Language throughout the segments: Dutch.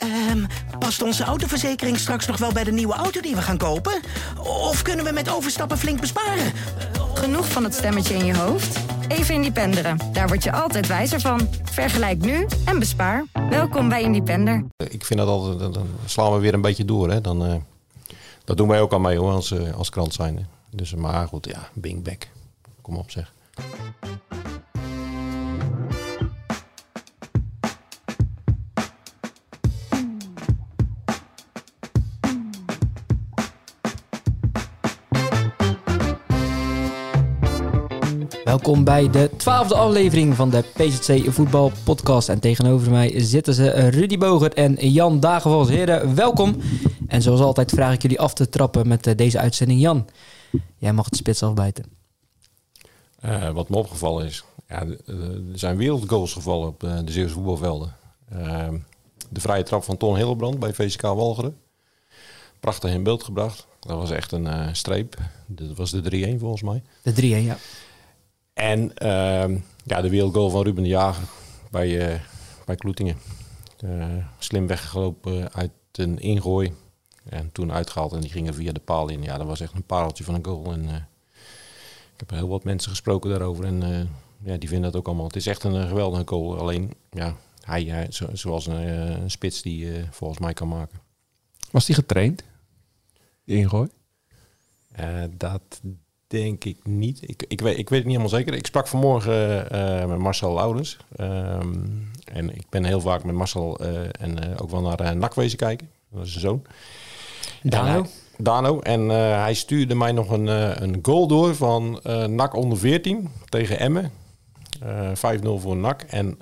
Ehm, past onze autoverzekering straks nog wel bij de nieuwe auto die we gaan kopen? Of kunnen we met overstappen flink besparen? Genoeg van het stemmetje in je hoofd? Even Independeren. Daar word je altijd wijzer van. Vergelijk nu en bespaar. Welkom bij Independer. Ik vind dat altijd, dan- slaan we weer een beetje door. Hè? Dan, eh, dat doen wij ook al mee hoor, als, eh, als krant zijn. Dus, maar goed, ja, bing back. Kom op zeg. Welkom bij de twaalfde aflevering van de PZC Voetbal Podcast. En tegenover mij zitten ze Rudy Bogert en Jan Dagenvals. Heren, welkom. En zoals altijd vraag ik jullie af te trappen met eh, deze uitzending. Jan, jij mag het spits afbijten. Eh, wat me opgevallen is, ja, er zijn wereldgoals gevallen op eh, de Zeeuwse voetbalvelden. Ehm, de vrije trap van Ton Hillebrand bij VCK Walcheren. Prachtig in beeld gebracht. Dat was echt een streep. Dat was de 3-1 volgens mij. De 3 ja. En ehm, ja, de wereldgoal van Ruben de Jager bij, eh, bij Kloetingen. Eh, slim weggelopen uit een ingooi. En toen uitgehaald en die gingen via de paal in. Ja, dat was echt een pareltje van een goal. En eh, ik heb heel wat mensen gesproken daarover. En ja, die vinden dat ook allemaal. Het is echt een geweldige goal. Alleen, ja, hij, hij zo- zoals een, een spits die eh, volgens mij kan maken. Was die getraind? Die ingooi? Dat denk ik niet. Ik, ik, weet, ik weet het niet helemaal zeker. Ik sprak vanmorgen eh, met Marcel Laurens. Ehm, en ik ben heel vaak met Marcel eh, en eh, ook wel naar uh, NAC wezen kijken. Dat is zijn zoon. Dano? Dano. En hij stuurde mij nog een, een goal door van NAC onder 14 tegen Emmen. Eh 5-0 voor NAC. En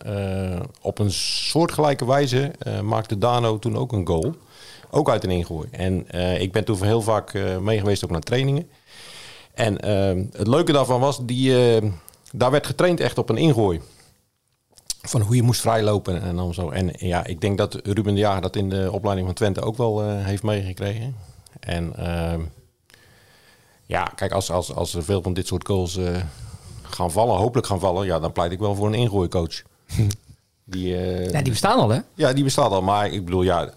op een soortgelijke wijze maakte Dano toen ook een goal. Ook uit een ingooi. En ik ben toen heel vaak mee geweest ook naar trainingen. En eh, het leuke daarvan was, die, eh, daar werd getraind echt op een ingooi. Van hoe je moest vrijlopen en dan zo. En ja, ik denk dat Ruben de Jager dat in de opleiding van Twente ook wel eh, heeft meegekregen. En ehm, ja, kijk, als, als, als er veel van dit soort goals eh, gaan vallen, hopelijk gaan vallen, ja, dan pleit ik wel voor een ingooicoach. Die, eh, Ja, die bestaan al, hè? ja, die bestaat al. Maar ik bedoel, ja,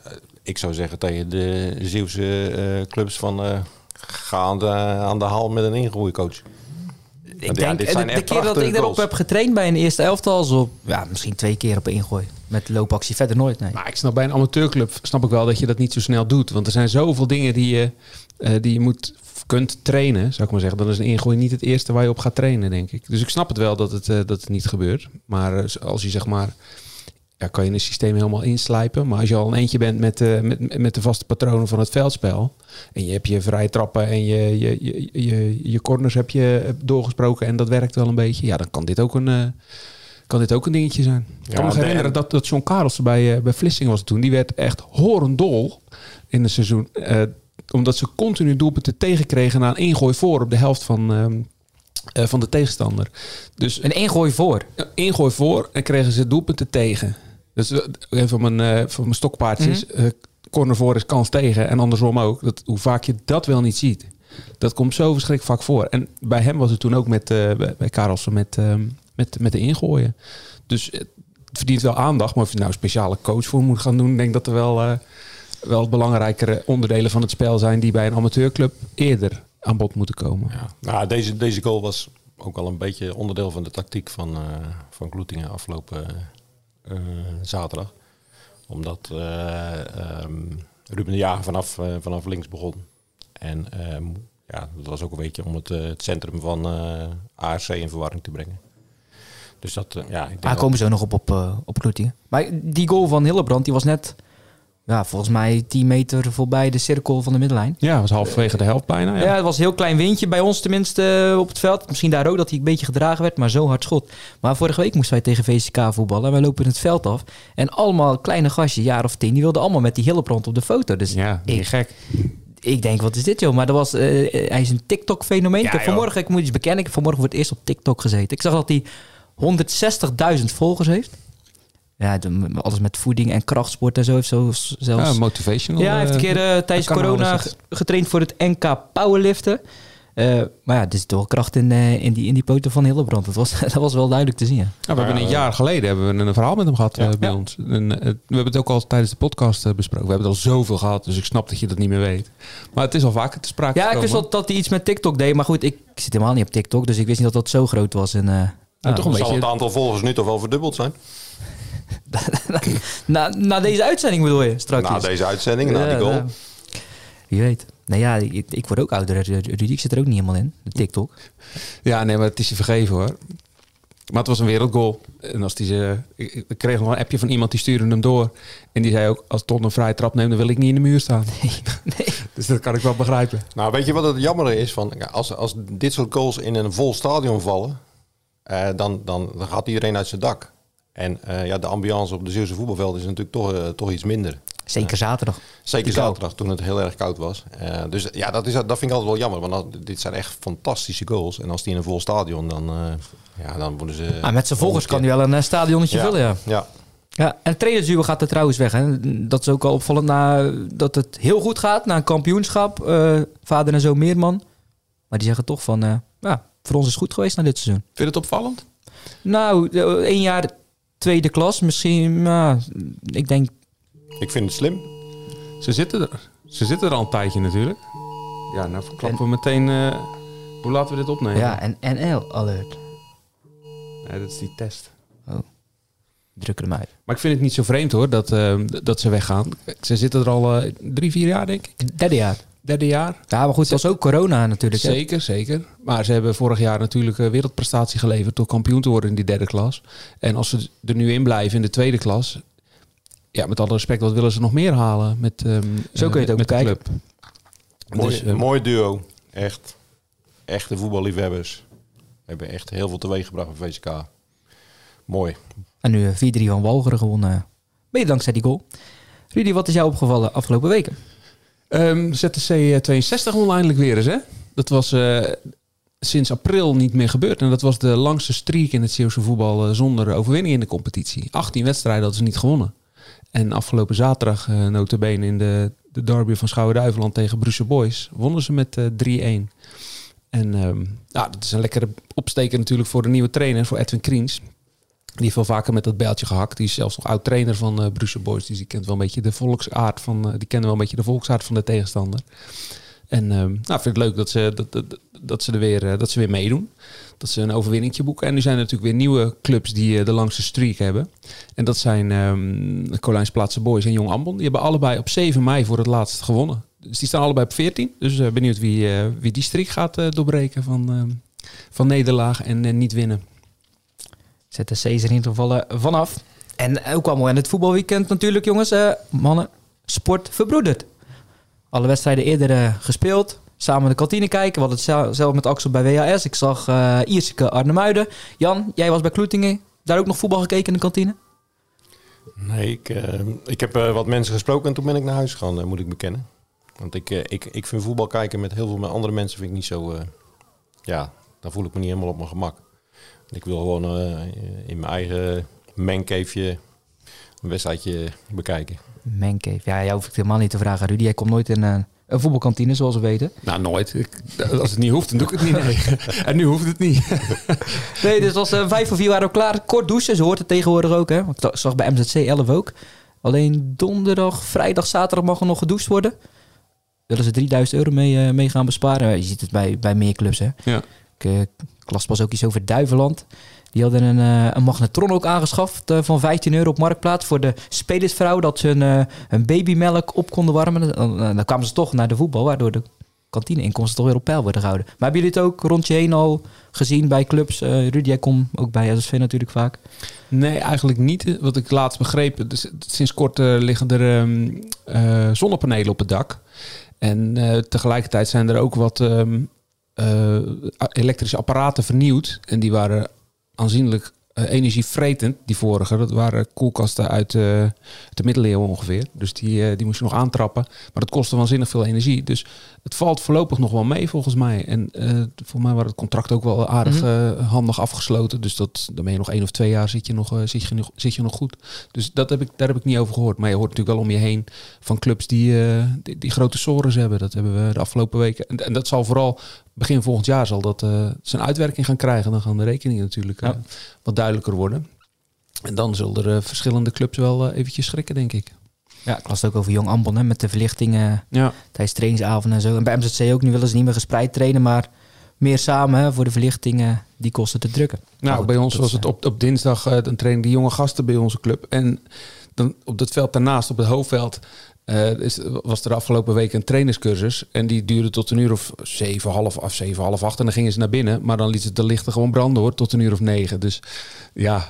ik zou zeggen tegen de Zeeuwse clubs van... ga aan de, aan de haal met een ingooicoach. Ik ja, denk, dit de, de keer dat ik daarop goals. heb getraind bij een eerste elftal, zo, ja, misschien twee keer op ingooi. Met loopactie verder nooit, nee. Maar ik snap bij een amateurclub snap ik wel dat je dat niet zo snel doet. Want er zijn zoveel dingen die je, eh, die je moet, kunt trainen, zou ik maar zeggen. Dan is een ingooi niet het eerste waar je op gaat trainen, denk ik. Dus ik snap het wel dat het, eh, dat het niet gebeurt. Maar eh, als je zeg maar... Ja, kan je een systeem helemaal inslijpen. Maar als je al een eentje bent met, eh, met, met de vaste patronen van het veldspel. En je hebt je vrije trappen en je, je, je, je, je corners heb je doorgesproken. En dat werkt wel een beetje. Ja, dan kan dit ook een, eh, kan dit ook een dingetje zijn. Ik kan me herinneren dat, dat John Karelsen bij, eh, bij Vlissingen was toen. Die werd echt horendol in het seizoen. eh, omdat ze continu doelpunten tegenkregen na een ingooi voor op de helft van, ehm, eh, van de tegenstander. Dus Een ingooi voor. een ingooi voor en kregen ze doelpunten tegen. Dus eh, een van mijn, eh, van mijn stokpaardjes. Mhm. eh, corner voor is kans tegen. En andersom ook. Dat, hoe vaak je dat wel niet ziet. Dat komt zo verschrikkelijk vaak voor. En bij hem was het toen ook met, eh, bij, Karelsen met, ehm, met, met de ingooien. Dus het verdient wel aandacht. Maar of je nou een speciale coach voor moet gaan doen... ik denk dat er wel, eh, wel belangrijkere onderdelen van het spel zijn... die bij een amateurclub eerder aan bod moeten komen. Ja. Nou, deze, deze goal was ook al een beetje onderdeel van de tactiek van, eh van Kloetingen afgelopen eh, zaterdag. Omdat eh, ehm, Ruben de Jager vanaf, eh, vanaf links begon. En ehm, ja, dat was ook een beetje om het, eh, het centrum van eh ARC in verwarring te brengen. Dus dat, eh, ja, ik denk dat- komen zo nog op, op, eh, op Kloetingen. Maar die goal van Hillebrand, die was net, ja, volgens mij 10 meter voorbij de cirkel van de middenlijn. Ja, was halverwege de helft bijna. Ja, het was een heel klein windje bij ons tenminste eh, op het veld. Misschien daar ook dat hij een beetje gedragen werd, maar zo hard schot. Maar vorige week moesten wij tegen VCK voetballen. En wij lopen in het veld af. En allemaal kleine gastjes, jaar of tien, die wilden allemaal met die Hillebrand op de foto. Dus Ja, ik, gek. ik denk, wat is dit joh? Maar dat was, eh, hij is een TikTok-fenomeen. Ja, ik heb joh. vanmorgen, ik moet iets bekennen, ik heb vanmorgen voor het eerst op TikTok gezeten. Ik zag dat hij 160.000 volgers heeft. Ja, de- alles met voeding en krachtsport en zo. Heeft zo zelfs Ja, motivational. ja, hij heeft een eh, keer eh, tijdens corona getraind voor het NK powerliften. Eh, maar ja, er zit wel kracht in, eh, in, die, in die poten van Hildebrand. Dat was, dat was wel duidelijk te zien. ja. Ja, we hebben een jaar geleden hebben we een verhaal met hem gehad eh, bij Ja. ons. En, we hebben het ook al tijdens de podcast besproken. We hebben het al zoveel gehad, dus ik snap dat je dat niet meer weet. Maar het is al vaker te sprake Ja, ik wist wel dat hij iets met TikTok deed. Maar goed, ik zit helemaal niet op TikTok. Dus ik wist niet dat dat zo groot was. En, eh, ja, toch een Zal beetje- het aantal volgers nu toch wel verdubbeld zijn? Na, na deze uitzending bedoel je straks? Na deze uitzending, na die goal. Ja, Wie weet. Nou ja, ik, ik word ook ouder. Rudy, ik zit er ook niet helemaal in. De TikTok. Ja, nee, maar het is je vergeven hoor. Maar het was een wereldgoal. En als die ze, ik, ik kreeg nog een appje van iemand die stuurde hem door. En die zei ook, als Ton een vrije trap neemt, dan wil ik niet in de muur staan. Nee. Dus dat kan ik wel begrijpen. Nou, weet je wat het jammer is? Van, als, als dit soort goals in een vol stadion vallen, eh, dan, dan, dan gaat iedereen uit zijn dak. En eh, ja, de ambiance op de Zeeuwse voetbalveld is natuurlijk toch, eh, toch iets minder. Zeker zaterdag. Zeker zaterdag, toen het heel erg koud was. Eh, dus ja, dat, is, dat vind ik altijd wel jammer. Want dit zijn echt fantastische goals. En als die in een vol stadion, dan, ja, dan worden ze... Ah, met zijn volgers kan hij wel een stadionnetje ja, vullen, ja. ja. Ja, en het trainersduo gaat er trouwens weg. Hè. Dat is ook al opvallend na, dat het heel goed gaat na een kampioenschap. Vader en zoon Meerman. Maar die zeggen toch van, ja, voor ons is het goed geweest na dit seizoen. Vind je het opvallend? Nou, één jaar tweede klas. Misschien, nou, ik denk, Ik vind het slim. Ze zitten er. Ze zitten er al een tijdje natuurlijk. Ja, nou verklappen we meteen... eh, hoe laten we dit opnemen? ja, en NL alert. Nee, dat is die test. Druk hem uit. Maar ik vind het niet zo vreemd hoor, dat, eh, dat ze weggaan. Ze zitten er al eh, drie, vier jaar denk ik. Derde jaar. Derde jaar. Ja, maar goed, het was ook corona natuurlijk. hè. Zeker, zeker. Maar ze hebben vorig jaar natuurlijk een wereldprestatie geleverd door kampioen te worden in die derde klas. En als ze er nu in blijven in de tweede klas, ja, met alle respect, wat willen ze nog meer halen met, ehm, Zo kun je het eh, ook met de bekijken. club? Mooi, Dus, eh, mooi duo. Echt. Echte voetballiefhebbers. Hebben echt heel veel teweeg gebracht op VSK. Mooi. En nu eh, 4-3 van Walcheren gewonnen. Mede dankzij die goal. Rudy, wat is jou opgevallen afgelopen weken? Ehm, ZTC eh, 62 won eindelijk weer eens, hè? Dat was eh, sinds april niet meer gebeurd. En dat was de langste streak in het Zeeuwse voetbal eh, zonder overwinning in de competitie. 18 wedstrijden hadden ze niet gewonnen. En afgelopen zaterdag, eh notabene in de, de derby van Schouwen-Duiveland tegen Brussel Boys, wonnen ze met eh 3-1. En nou, dat is een lekkere opsteker natuurlijk voor de nieuwe trainer, voor Edwin Kriens. Die heeft wel vaker met dat bijltje gehakt. Die is zelfs nog oud trainer van eh Brussel Boys. Dus die kent wel een beetje de volksaard van. eh, die kennen wel een beetje de volksaard van de tegenstander. En ehm, nou, vind het leuk dat ze, dat, dat, dat ze er weer, eh, dat ze weer meedoen. Dat ze een overwinningje boeken. En nu zijn er natuurlijk weer nieuwe clubs die de langste streak hebben. En dat zijn ehm Colijnsplaatse Boys en Jong Ambon. Die hebben allebei op 7 mei voor het laatst gewonnen. Dus die staan allebei op 14. Dus benieuwd wie, wie die streak gaat doorbreken van, ehm, van nederlaag en niet winnen. ZSC is er in ieder eh, vanaf. En ook allemaal in het voetbalweekend natuurlijk, jongens. eh, mannen, sport verbroederd. Alle wedstrijden eerder eh, gespeeld. Samen de kantine kijken. We hadden het zel- zelf met Axel bij WAS. Ik zag eh Ierseke Arnhemuiden. Jan, jij was bij Kloetingen. Daar ook nog voetbal gekeken in de kantine? Nee, ik, eh, ik heb eh, wat mensen gesproken en toen ben ik naar huis gegaan, eh, moet ik bekennen. Want ik, eh, ik, ik vind voetbal kijken met heel veel met andere mensen vind ik niet zo... eh, ja, daar voel ik me niet helemaal op mijn gemak. Ik wil gewoon eh, in mijn eigen mancaveje een wedstrijdje bekijken. Mancave. Ja, jou hoef ik helemaal niet te vragen, Rudy. Jij komt nooit in eh, een voetbalkantine, zoals we weten. Nou, nooit. Ik- als het niet hoeft, dan doe ik het niet. Nee. en nu hoeft het niet. Nee, dus als eh, vijf voor vier waren we klaar. Kort douchen, ze hoort het tegenwoordig ook. Hè? Want Ik zag bij MZC 11 ook. Alleen donderdag, vrijdag, zaterdag mag er nog gedoucht worden. Willen ze 3000 euro mee, mee gaan besparen. Je ziet het bij, bij meer clubs. Hè? Ja. Ik, las pas ook iets over Duiveland. Die hadden een, eh, een magnetron ook aangeschaft eh, van 15 euro op Marktplaats voor de spelersvrouw. Dat ze een, eh, babymelk op konden warmen. Dan, kwamen ze toch naar de voetbal, waardoor de kantineinkomsten toch weer op peil worden gehouden. Maar hebben jullie het ook rond je heen al gezien bij clubs? Eh Rudy, jij ook bij SSV natuurlijk vaak. Nee, eigenlijk niet. Wat ik laatst begreep, dus sinds kort liggen er ehm, eh, zonnepanelen op het dak. En tegelijkertijd zijn er ook wat ehm, eh, elektrische apparaten vernieuwd. En die waren aanzienlijk eh, energievretend, die vorige. Dat waren koelkasten uit eh, de middeleeuwen ongeveer. Dus die, eh, die moest je nog aantrappen. Maar dat kostte waanzinnig veel energie. Dus het valt voorlopig nog wel mee volgens mij. En eh voor mij was het contract ook wel aardig eh, handig afgesloten. Dus dat, dan ben je nog één of twee jaar zit je nog, eh, zit je nog, zit je nog goed. Dus dat heb ik, daar heb ik niet over gehoord. Maar je hoort natuurlijk wel om je heen van clubs die, eh, die, die grote sores hebben. Dat hebben we de afgelopen weken. En, en dat zal vooral begin volgend jaar zal dat eh, zijn uitwerking gaan krijgen. Dan gaan de rekeningen natuurlijk eh, Ja. wat duidelijker worden. En dan zullen er eh, verschillende clubs wel eventjes schrikken, denk ik. Ja, ik las het ook over Jong Ambon hè, met de verlichtingen Ja, tijdens trainingsavonden en zo. En bij MZC ook, nu willen ze niet meer gespreid trainen, maar meer samen hè, voor de verlichtingen die kosten te drukken. Nou, goed, bij ons was het op, op dinsdag, dan trainen die jonge gasten bij onze club. En dan op dat veld daarnaast, op het hoofdveld, eh, is, was er de afgelopen week een trainerscursus. En die duurde tot een uur of zeven, half af, zeven, half acht. En dan gingen ze naar binnen. Maar dan liet het de lichten gewoon branden hoor, tot een uur of negen. Dus ja,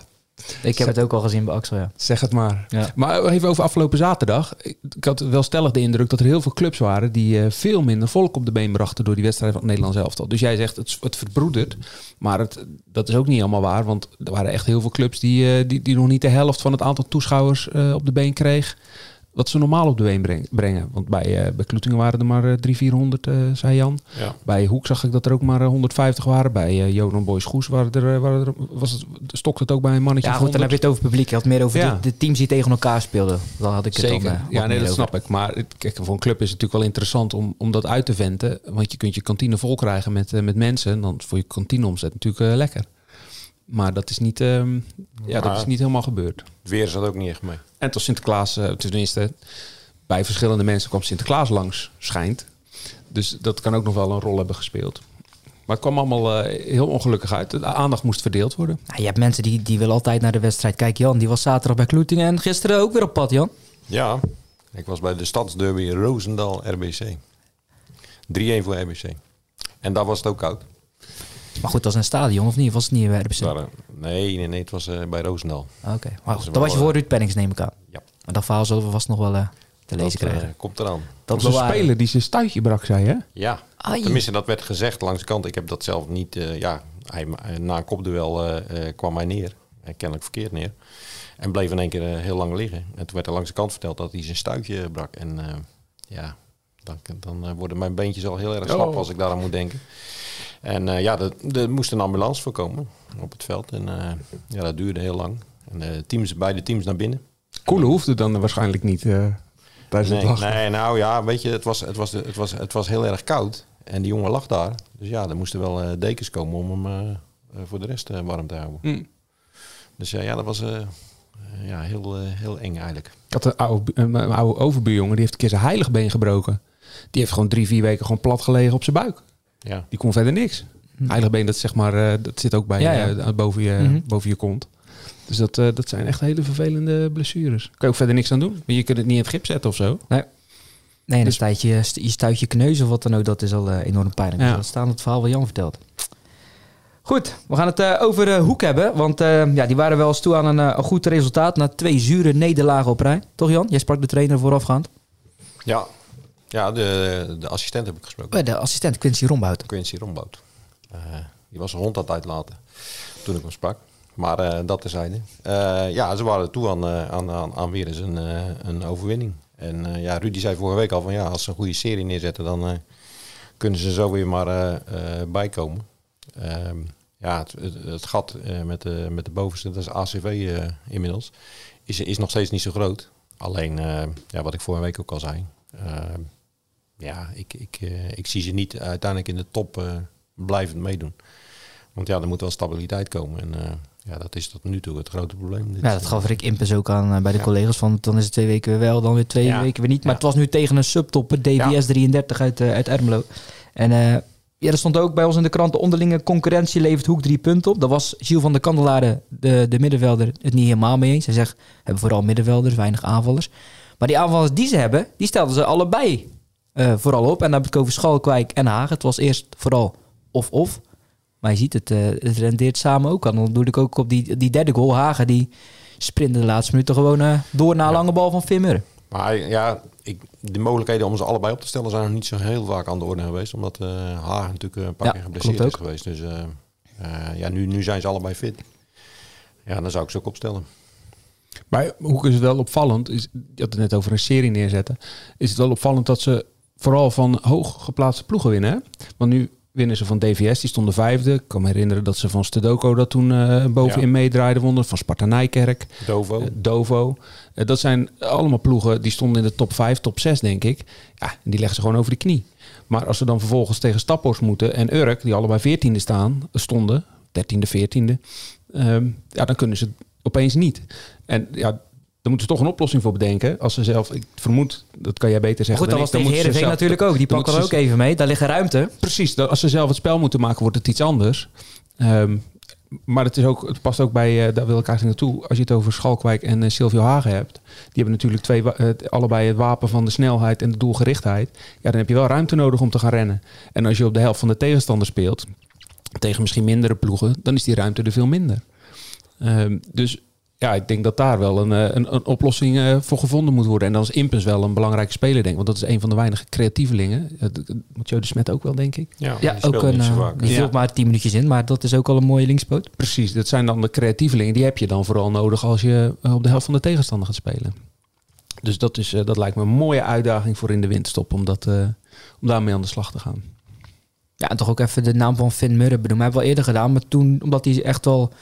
Ik heb het ook al gezien bij Axel, ja. Zeg het maar. Ja. Maar even over afgelopen zaterdag. Ik had wel stellig de indruk dat er heel veel clubs waren die eh, veel minder volk op de been brachten door die wedstrijd van het Nederlands elftal. Dus jij zegt het, het verbroedert, maar het, dat is ook niet helemaal waar, want er waren echt heel veel clubs die, eh, die, die nog niet de helft van het aantal toeschouwers op de been kreeg. Wat ze normaal op de been breng- brengen. Want bij, eh bij Kloetingen waren er maar eh, 300, 400, eh, zei Jan. Ja. Bij Hoek zag ik dat er ook maar eh, 150 waren. Bij eh Jonan Boys Goes waren er, eh, waren er, was het, stokte het ook bij een mannetje Ja, goed, dan heb 100. je het over publiek. Je had meer over Ja. de, de teams die tegen elkaar speelden. Dan had ik het Zeker. dan, eh, ja, nee, dat over. snap ik. Maar kijk, voor een club is het natuurlijk wel interessant om, om dat uit te venten. Want je kunt je kantine vol krijgen met, eh, met mensen. En dan is voor je kantineomzet natuurlijk eh, lekker. Maar dat is, niet, ehm, ja, dat is niet helemaal gebeurd. Het weer zat ook niet echt mee. En tot Sinterklaas, eh, tenminste, bij verschillende mensen kwam Sinterklaas langs, schijnt. Dus dat kan ook nog wel een rol hebben gespeeld. Maar het kwam allemaal eh, heel ongelukkig uit. De aandacht moest verdeeld worden. Nou, je hebt mensen die, die willen altijd naar de wedstrijd. Kijk, Jan, die was zaterdag bij Kloetingen en gisteren ook weer op pad, Jan. Ja, ik was bij de stadsderby Roosendaal RBC. 3-1 voor RBC. En daar was het ook koud. Maar goed, dat is een stadion, of niet? Was het niet? Het waren- nee, nee, nee, het was eh, bij Roosendaal. Oké, maar goed, dat was je voor eh, Ruud Pennings, neem ik aan. Ja. Maar dat verhaal zullen we vast nog wel eh, te lezen dat, krijgen. komt eraan. dat was een speler die zijn stuitje brak, zei hè? Ja, Ai. tenminste dat werd gezegd langs de kant. Ik heb dat zelf niet... eh, ja, hij, na een kopduel eh, eh, kwam hij neer. Kennelijk verkeerd neer. En bleef in één keer heel lang liggen. En toen werd er langs de kant verteld dat hij zijn stuitje brak. En eh, ja, dan, dan worden mijn beentjes al heel erg slap Oh. als ik daaraan moet denken. En eh, ja, er- er moest een ambulance voor komen op het veld. En eh, ja, dat duurde heel lang. En de teams, beide teams naar binnen. Koelen hoefde dan waarschijnlijk niet eh tijdens het Nee, wachten. nee, nou ja, weet je, het was, het, was het, was, het was heel erg koud. En die jongen lag daar. Dus ja, er moesten wel dekens komen om hem voor de rest warm te houden. Hm. Dus ja, ja dat was ja, heel, heel eng eigenlijk. Ik had een oude, een oude overbuurjongen, die heeft een keer zijn heiligbeen gebroken. Die heeft gewoon drie, vier weken gewoon plat gelegen op zijn buik. Ja. Die kon verder niks. Heiligbeen, dat, zeg maar, eh, dat zit ook bij Ja, ja. eh, boven, je, Mhm. boven je kont. Dus dat, eh, dat zijn echt hele vervelende blessures. Kan je ook verder niks aan doen. Maar je kunt het niet in het gips zetten of zo. Nee, en een Dus- stuitje, je stuit je kneus of wat dan ook, dat is al enorm pijnlijk. Ja. Dus Dat staat het verhaal wat Jan vertelt. Goed, we gaan het eh, over Hoek hebben. Want eh, ja, die waren wel eens toe aan een, een goed resultaat na twee zure nederlagen op rij. Toch Jan? Jij sprak de trainer voorafgaand. Ja, ja de, de assistent heb ik gesproken. Eh, De assistent Quincy Rombout. Quincy Rombout. Eh, die was aan het uitlaten toen ik hem sprak. Maar eh, dat terzijde. Eh ja, ze waren toe aan, aan, aan, aan weer eens een, een overwinning. En ja, Rudy zei vorige week al van ja, als ze een goede serie neerzetten, dan kunnen ze zo weer maar bijkomen. Ehm, ja, het, het, het gat met, de, met de bovenste, dat is ACV inmiddels, is, is nog steeds niet zo groot. Alleen, ja, wat ik vorige week ook al zei. Ja, ik, ik, eh, ik zie ze niet uiteindelijk in de top eh, blijvend meedoen. Want ja, er moet wel stabiliteit komen. En eh, ja, dat is tot nu toe het grote probleem. Ja, dat gaf Rick Impes ook aan bij de collega's. Van, dan is het twee weken wel, dan weer twee Ja. weken weer niet. Maar Ja. het was nu tegen een subtopper, DBS 33 uit, uit Ermelo. En ja, er stond ook bij ons in de krant... de onderlinge concurrentie levert Hoek drie punten op. Daar was Gilles van der Kandelaren, de, de middenvelder, het niet helemaal mee eens. Hij zegt, hebben vooral middenvelders, weinig aanvallers. Maar die aanvallers die ze hebben, die stelden ze allebei eh, vooral op. En dan heb ik het over Schalkwijk en Hagen. Het was eerst vooral of-of. Maar je ziet het, eh, het rendeert samen ook aan. Dan doe ik ook op die, die derde goal. Hagen die sprint de laatste minuten gewoon eh, door naar lange bal van Vimmer. Maar ja, ik, de mogelijkheden om ze allebei op te stellen zijn nog niet zo heel vaak aan de orde geweest. Omdat eh Hagen natuurlijk een paar Ja, keer geblesseerd is ook. geweest. Dus eh, eh, ja, nu, nu zijn ze allebei fit. Ja, dan zou ik ze ook opstellen. Maar hoe is het wel opvallend? Is, je had het net over een serie neerzetten. Is het wel opvallend dat ze vooral van hoog geplaatste ploegen winnen? Hè? Want nu winnen ze van DVS, die stonden vijfde. Ik kan me herinneren dat ze van Stedoco dat toen eh, bovenin Ja. meedraaiden wonnen. Van Sparta Nijkerk, Dovo. eh, Dovo. Eh, dat zijn allemaal ploegen die stonden in de top 5, top 6 denk ik. Ja, en die leggen ze gewoon over de knie. Maar als ze dan vervolgens tegen Staphorst moeten en Urk, die allebei veertiende staan, stonden, dertiende, veertiende, ehm, ja, dan kunnen ze het opeens niet. En ja, daar moeten ze toch een oplossing voor bedenken. Als ze zelf, ik vermoed, dat kan jij beter Maar zeggen. goed, dan was dan moeten ze Heerenveen natuurlijk ook. Die pakken er ook even mee. Daar liggen ruimte. Precies, als ze zelf het spel moeten maken, wordt het iets anders. Ehm, maar het, is ook, het past ook bij, eh, daar wil ik eigenlijk naartoe, als je het over Schalkwijk en eh, Silvio Hagen hebt. Die hebben natuurlijk twee, eh, allebei het wapen van de snelheid en de doelgerichtheid. Ja, dan heb je wel ruimte nodig om te gaan rennen. En als je op de helft van de tegenstander speelt, tegen misschien mindere ploegen, dan is die ruimte er veel minder. Ehm, dus ja, ik denk dat daar wel een, eh, een, een oplossing eh, voor gevonden moet worden. En dan is Impens wel een belangrijke speler, denk ik. Want dat is een van de weinige creatievelingen. Eh, moet Joe de Smet ook wel, denk ik. Ja, Ja, die ook een, niet zo eh, vaak. die Ja. vult maar 10 minuutjes in. Maar dat is ook al een mooie linkspoot. Precies, dat zijn dan de creatievelingen. Die heb je dan vooral nodig als je eh, op de helft van de tegenstander gaat spelen. Dus dat, is, eh, dat lijkt me een mooie uitdaging voor in de winterstop om, dat, eh, om daarmee aan de slag te gaan. Ja, en toch ook even de naam van Finn Murren benoemen. Hebben we al eerder gedaan. Maar toen, omdat hij echt wel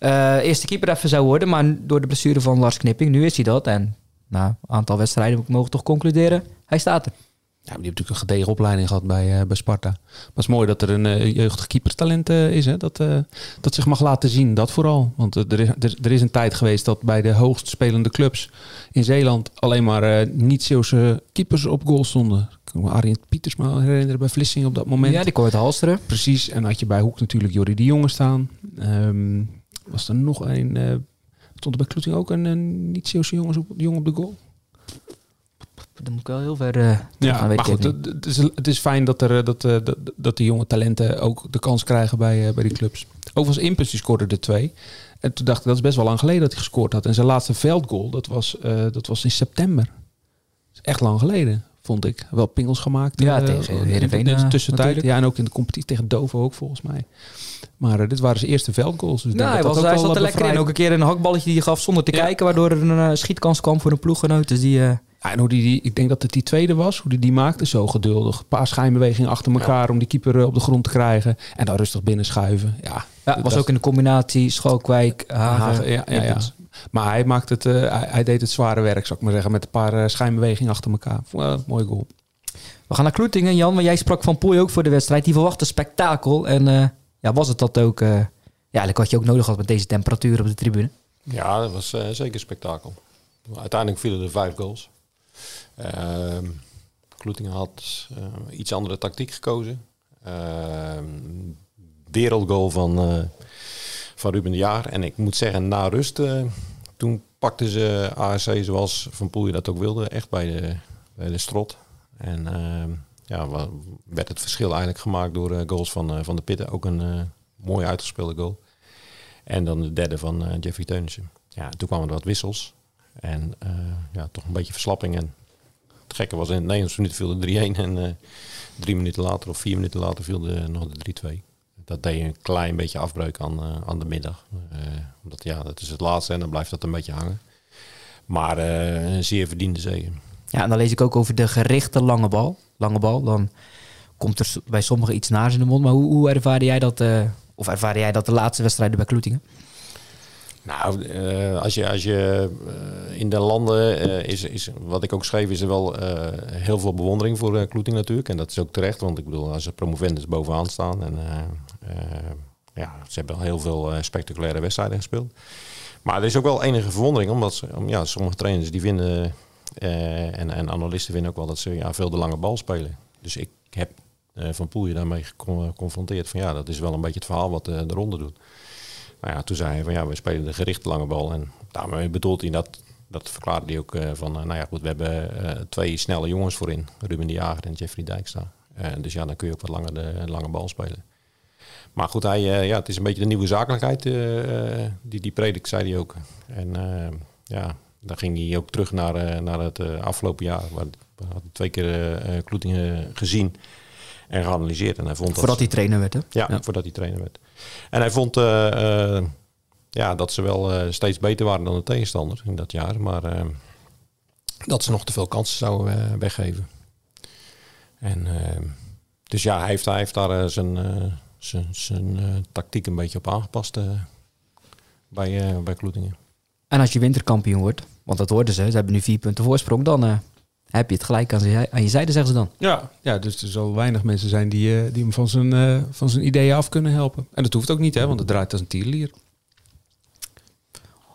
eh, eerste keeper even zou worden. Maar door de blessure van Lars Knipping, nu is hij dat. En na een aantal wedstrijden we mogen toch concluderen. Hij staat er. Ja, maar die heeft natuurlijk een gedegen opleiding gehad bij, eh, bij Sparta. Maar het is mooi dat er een eh, jeugdig keeperstalent is. Hè? Dat, dat zich mag laten zien, dat vooral. Want er, is, er, er is een tijd geweest dat bij de hoogst spelende clubs in Zeeland... alleen maar niet-Zeeuwse keepers op goal stonden. Ik kan me Arjen Pieters maar herinneren bij Vlissingen op dat moment. Ja, die kon het halsteren. Precies, en had je bij Hoek natuurlijk Jordi de Jonge staan. Ehm, was er nog een... eh, stond er bij Kloeting ook een, een niet-Zeeuwse jongens op, jongen op de goal? Dan moet ik wel heel ver eh terug gaan, weet maar goed, niet. het, het is, het is fijn dat, er, eh, dat, dat, dat die jonge talenten ook de kans krijgen bij, bij die clubs. Overigens, Impus die scoorde er twee. En toen dacht ik, dat is best wel lang geleden dat hij gescoord had. En zijn laatste veldgoal, dat was, dat was in september. Dat is echt lang geleden, vond ik. Wel pingels gemaakt. Ja, tegen Heerenveen, In de tussentijd. Ja, en ook in de competitie tegen Dovo ook, volgens mij. Maar eh, dit waren zijn eerste veldgoals. Dus Nou, hij, was, hij ook zat er lekker in. Ook een keer een hakballetje die hij gaf zonder te Ja. kijken. Waardoor er een eh, schietkans kwam voor een ploeggenoot. Dus die... Ja, en hoe die, die, ik denk dat het die tweede was, hoe die die maakte. Zo geduldig. Een paar schijnbewegingen achter elkaar om die keeper op de grond te krijgen. En dan rustig binnen schuiven. Ja, ja, dat- was ook in de combinatie Schalkwijk, Hagen, Hagen, ja, ja. Maar hij, maakt het, hij, hij deed het zware werk, zou ik maar zeggen. Met een paar schijnbewegingen achter elkaar. Uh, mooi goal. We gaan naar Kloetingen, Jan. Want jij sprak van Pooi ook voor de wedstrijd. Die verwachtte spektakel. En ja, was het dat ook... eh, ja, eigenlijk wat je ook nodig had met deze temperatuur op de tribune. Ja, dat was eh, zeker een spektakel. Uiteindelijk vielen er vijf goals. Ehm Kloetingen had eh, iets andere tactiek gekozen. Ehm, wereldgoal van, van Ruben de Jaar. En ik moet zeggen, na rust, toen pakten ze ASC zoals Van Poelje dat ook wilde, echt bij de, bij de strot. En ehm, ja, werd het verschil eigenlijk gemaakt door eh, goals van, eh, van de Pitten. Ook een eh, mooi uitgespeelde goal. En dan de derde van Jeffrey Teunissen. Ja, toen kwamen er wat wissels. En ja, toch een beetje verslapping. En het gekke was, in het 90 minuut viel de 3-1. En drie minuten later of vier minuten later viel de, nog de 3-2. Dat deed een klein beetje afbreuk aan, aan de middag. Omdat ja, dat is het laatste en dan blijft dat een beetje hangen. Maar een zeer verdiende zege. Ja, en dan lees ik ook over de gerichte lange bal. Lange bal, dan komt er bij sommigen iets naars in de mond. Maar hoe, hoe ervaarde jij dat... eh, of ervaarde jij dat de laatste wedstrijden bij Kloetingen? Nou, eh, als je, als je eh, in de landen is, is, wat ik ook schreef, is er wel heel veel bewondering voor Kloeting natuurlijk. En dat is ook terecht, want ik bedoel, als er promovendus bovenaan staan. En ja, ze hebben al heel veel spectaculaire wedstrijden gespeeld. Maar er is ook wel enige verwondering, omdat ze, om, ja, sommige trainers die vinden, eh, en, en analisten vinden ook wel dat ze ja, veel de lange bal spelen. Dus ik heb eh, Van Poelje daarmee gecon- geconfronteerd van ja, dat is wel een beetje het verhaal wat eh, de ronde doet. Nou ja, toen zei hij van ja, we spelen de gerichte lange bal. En daarmee bedoelt hij dat, dat verklaarde hij ook van, nou ja goed, we hebben twee snelle jongens voorin. Ruben de Jager en Jeffrey Dijkstra. Dus ja, dan kun je ook wat langer de lange bal spelen. Maar goed, hij, ja, het is een beetje de nieuwe zakelijkheid, die, die predikt, zei hij ook. En ja, dan ging hij ook terug naar, eh, naar het eh, afgelopen jaar. Waar, we hadden twee keer eh, Kloetingen gezien en geanalyseerd. En hij vond dat Voordat hij trainer werd, hè? ja, voordat hij trainer werd. En hij vond ja, dat ze wel steeds beter waren dan de tegenstander in dat jaar. Maar dat ze nog te veel kansen zouden weggeven. En Dus ja, hij heeft, hij heeft daar zijn, zijn, zijn tactiek een beetje op aangepast bij, bij Kloetingen. En als je winterkampioen wordt, want dat worden ze, ze hebben nu vier punten voorsprong, dan eh, heb je het gelijk aan, je- aan je zijde, zeggen ze dan. Ja, ja, dus er zal weinig mensen zijn die, eh, die hem van zijn, eh, van zijn ideeën af kunnen helpen. En dat hoeft ook niet, hè, want het draait als een tierlier.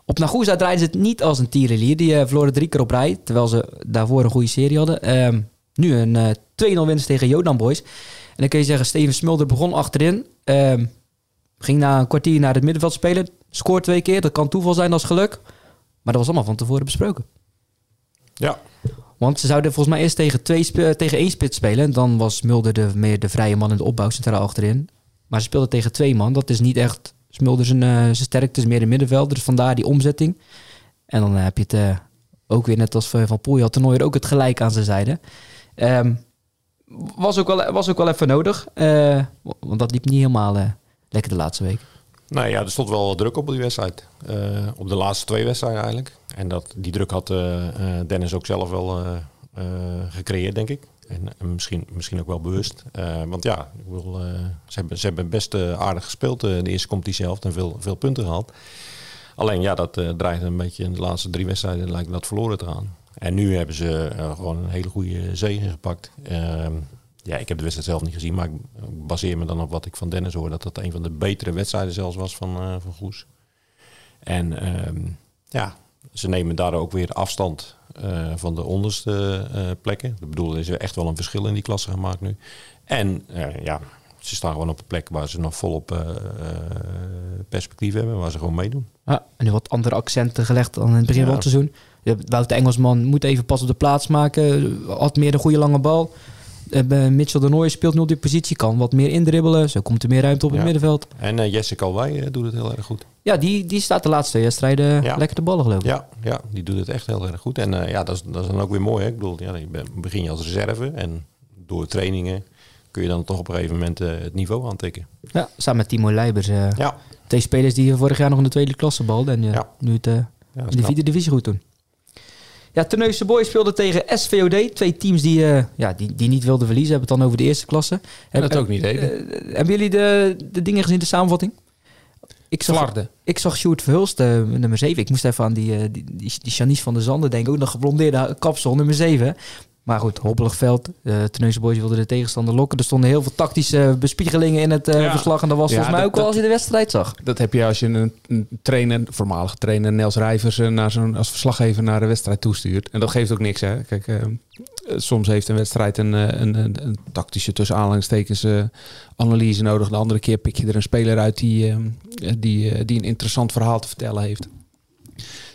Op Nagusa draaiden ze het niet als een tierenlier. Die eh, verloren drie keer op rij, terwijl ze daarvoor een goede serie hadden. Ehm, nu een eh 2-0 winst tegen Jodan Boys. En dan kun je zeggen, Steven Smulder begon achterin. Ging na een kwartier naar het middenveld spelen. Scoort twee keer, dat kan toeval zijn als geluk. Maar dat was allemaal van tevoren besproken. Ja, Want ze zouden volgens mij eerst tegen, twee sp- tegen één spits spelen. En dan was Mulder de, meer de vrije man in de opbouw centraal achterin. Maar ze speelden tegen twee man. Dat is niet echt Smulder zijn, eh, zijn sterkte, is meer in middenveld. Dus vandaar die omzetting. En dan eh, heb je het eh, ook weer net als van Van Poel had toernooi ook het gelijk aan zijn zijde. Ehm, was, ook wel, was ook wel even nodig. eh, want dat liep niet helemaal eh, de laatste week. nou ja, er stond wel druk op die wedstrijd. Eh, op de laatste twee wedstrijden eigenlijk. En dat, die druk had eh, eh, Dennis ook zelf wel gecreëerd, denk ik. En, en misschien, misschien ook wel bewust. Want ja, ik bedoel, ze, hebben, ze hebben best aardig gespeeld in de eerste competitie en veel, veel punten gehaald. Alleen ja, dat dreigde een beetje in de laatste drie wedstrijden lijkt dat verloren te gaan. En nu hebben ze gewoon een hele goede zege gepakt. Ehm, ja, ik heb de wedstrijd zelf niet gezien, maar ik baseer me dan op wat ik van Dennis hoor. Dat dat een van de betere wedstrijden zelfs was van, eh, van Goes. En ehm, ja, ze nemen daardoor ook weer afstand eh, van de onderste eh, plekken. Ik bedoel, er is echt wel een verschil in die klasse gemaakt nu. En ja, ze staan gewoon op een plek waar ze nog volop perspectief hebben, waar ze gewoon meedoen. Ja, en nu wat andere accenten gelegd dan in het begin Ja. van het seizoen. Wouter Engelsman moet even pas op de plaats maken. Had meer een goede lange bal. Eh, Mitchell de Nooy speelt nu op die positie. Kan wat meer indribbelen. Zo komt er meer ruimte op het middenveld. En eh, Jesse Calwij eh, doet het heel erg goed. Ja, die, die staat de laatste wedstrijden Ja. lekker de ballen geloof ik. Ja, ja, die doet het echt heel erg goed. En ja, dat is, dat is dan ook weer mooi. Hè? Ik bedoel, ja, je begin je als reserve en door trainingen kun je dan toch op een gegeven moment het niveau aantikken. Ja, samen met Timo Leibers. Ja, Twee spelers die vorig jaar nog in de tweede klasse balden. En Ja. nu het in de vierde divisie goed doen. Ja, Terneuzen Boys speelde tegen SVOD. Twee teams die, eh, ja, die, die niet wilden verliezen. Hebben het dan over de eerste klasse. En Heb- dat ook niet deden. Eh, hebben jullie de, de dingen gezien, de samenvatting? Ik zag, Flarden. ik zag Sjoerd Verhulst, eh, nummer 7. Ik moest even aan die, eh, die, die, die Janice van der Zanden denken. Ook nog geblondeerde kapsel, nummer 7. Maar goed, hobbelig veld. Uh, Terneuzen Boys wilden de tegenstander lokken. Er stonden heel veel tactische bespiegelingen in het eh, Ja. verslag. En dat was Ja, volgens mij dat- ook wel als je de wedstrijd zag. Dat heb je als je een, een trainer, voormalige trainer Nels Rijvers, eh, naar zo'n, als verslaggever naar de wedstrijd toestuurt. En dat geeft ook niks. Hè. Kijk, eh, eh, soms heeft een wedstrijd een, eh, een, een, een tactische tussen aanhalingstekens eh, analyse nodig. De andere keer pik je er een speler uit die, eh, die, eh, die een interessant verhaal te vertellen heeft.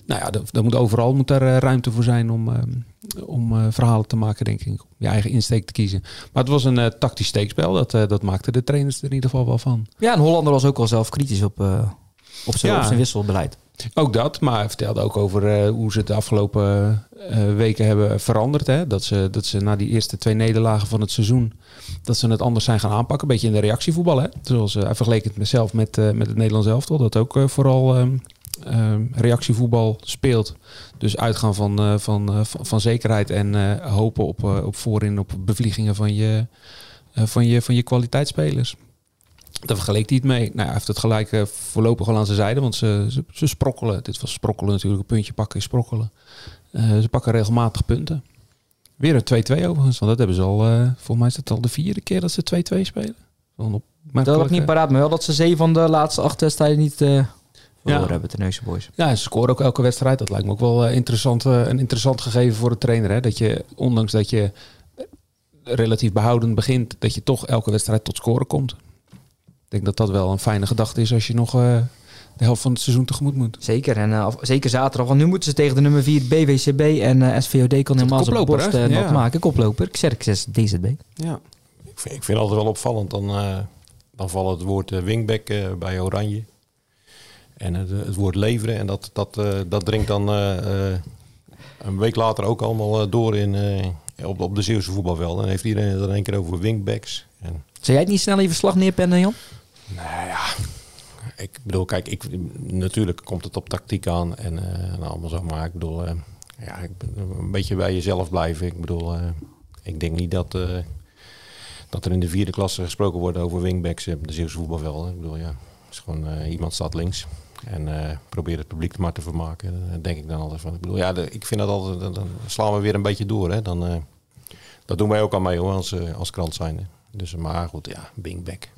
Nou ja, dat, dat moet overal moet er eh, ruimte voor zijn om, eh, om eh, verhalen te maken, denk ik. Om je eigen insteek te kiezen. Maar het was een eh, tactisch steekspel. Dat, eh, dat maakten de trainers er in ieder geval wel van. Ja, en Hollander was ook wel zelf kritisch op, op, zijn, Ja. op zijn wisselbeleid. Ook dat, maar hij vertelde ook over hoe ze het de afgelopen weken hebben veranderd. Hè? Dat, ze, dat ze na die eerste twee nederlagen van het seizoen, dat ze het anders zijn gaan aanpakken. Een beetje in de reactievoetbal. Hè? Zoals uh, hij vergeleek het mezelf met, uh, met het Nederlands elftal. Dat ook uh, vooral um, reactievoetbal speelt. Dus uitgaan van, uh, van, van, van, zekerheid en uh, hopen op, op voorin op bevliegingen van je, van je, van je kwaliteitsspelers. Daar vergeleek hij het mee. Nou, hij heeft het gelijk voorlopig al aan zijn zijde, want ze, ze, sprokkelen. Dit was sprokkelen natuurlijk, een puntje pakken is sprokkelen. Ze pakken regelmatig punten. Weer een 2-2 overigens, want dat hebben ze al, uh, volgens mij is het al de vierde keer dat ze 2-2 spelen. Op dat had ik niet paraat, maar wel dat ze zeven van de laatste acht wedstrijden niet uh, ja. hebben, de Boys. Ja, ze scoren ook elke wedstrijd. Dat lijkt me ook wel uh, interessant, uh, een interessant gegeven voor de trainer. Hè? Dat je, ondanks dat je relatief behoudend begint, dat je toch elke wedstrijd tot scoren komt. Ik denk dat dat wel een fijne gedachte is als je nog uh, de helft van het seizoen tegemoet moet. Zeker, en uh, zeker zaterdag. Want nu moeten ze tegen de nummer 4 BWCB en uh, SVOD kan helemaal zijn borst uh, ja. maken. Koploper, Xerxes DZB. Ja. Ik vind, ik vind altijd wel opvallend, dan, uh, dan valt het woord wingback uh, bij Oranje. En het, het, woord leveren, en dat, dat, uh, dat dringt dan uh, een week later ook allemaal door in, op, op de Zeeuwse voetbalvelden. Dan heeft iedereen er een keer over wingbacks. En... Zou jij het niet snel in je verslag neerpennen, Jan? Nou ja, ik bedoel, kijk, ik, natuurlijk komt het op tactiek aan en allemaal zo, maar ik bedoel, ja, ik, een beetje bij jezelf blijven. Ik bedoel, ik denk niet dat, dat er in de vierde klasse gesproken wordt over wingbacks op de Zeeuwse voetbalvelden. Ik bedoel, ja, is gewoon eh, iemand staat links. En eh probeert het publiek maar te vermaken. Dan denk ik dan altijd van. Ik bedoel, ja, ik vind dat altijd. Dan, slaan we weer een beetje door. Hè. Dan, eh, dat doen wij ook aan mee hoor, als, eh, als krant zijn. Dus, maar goed, ja, wingback.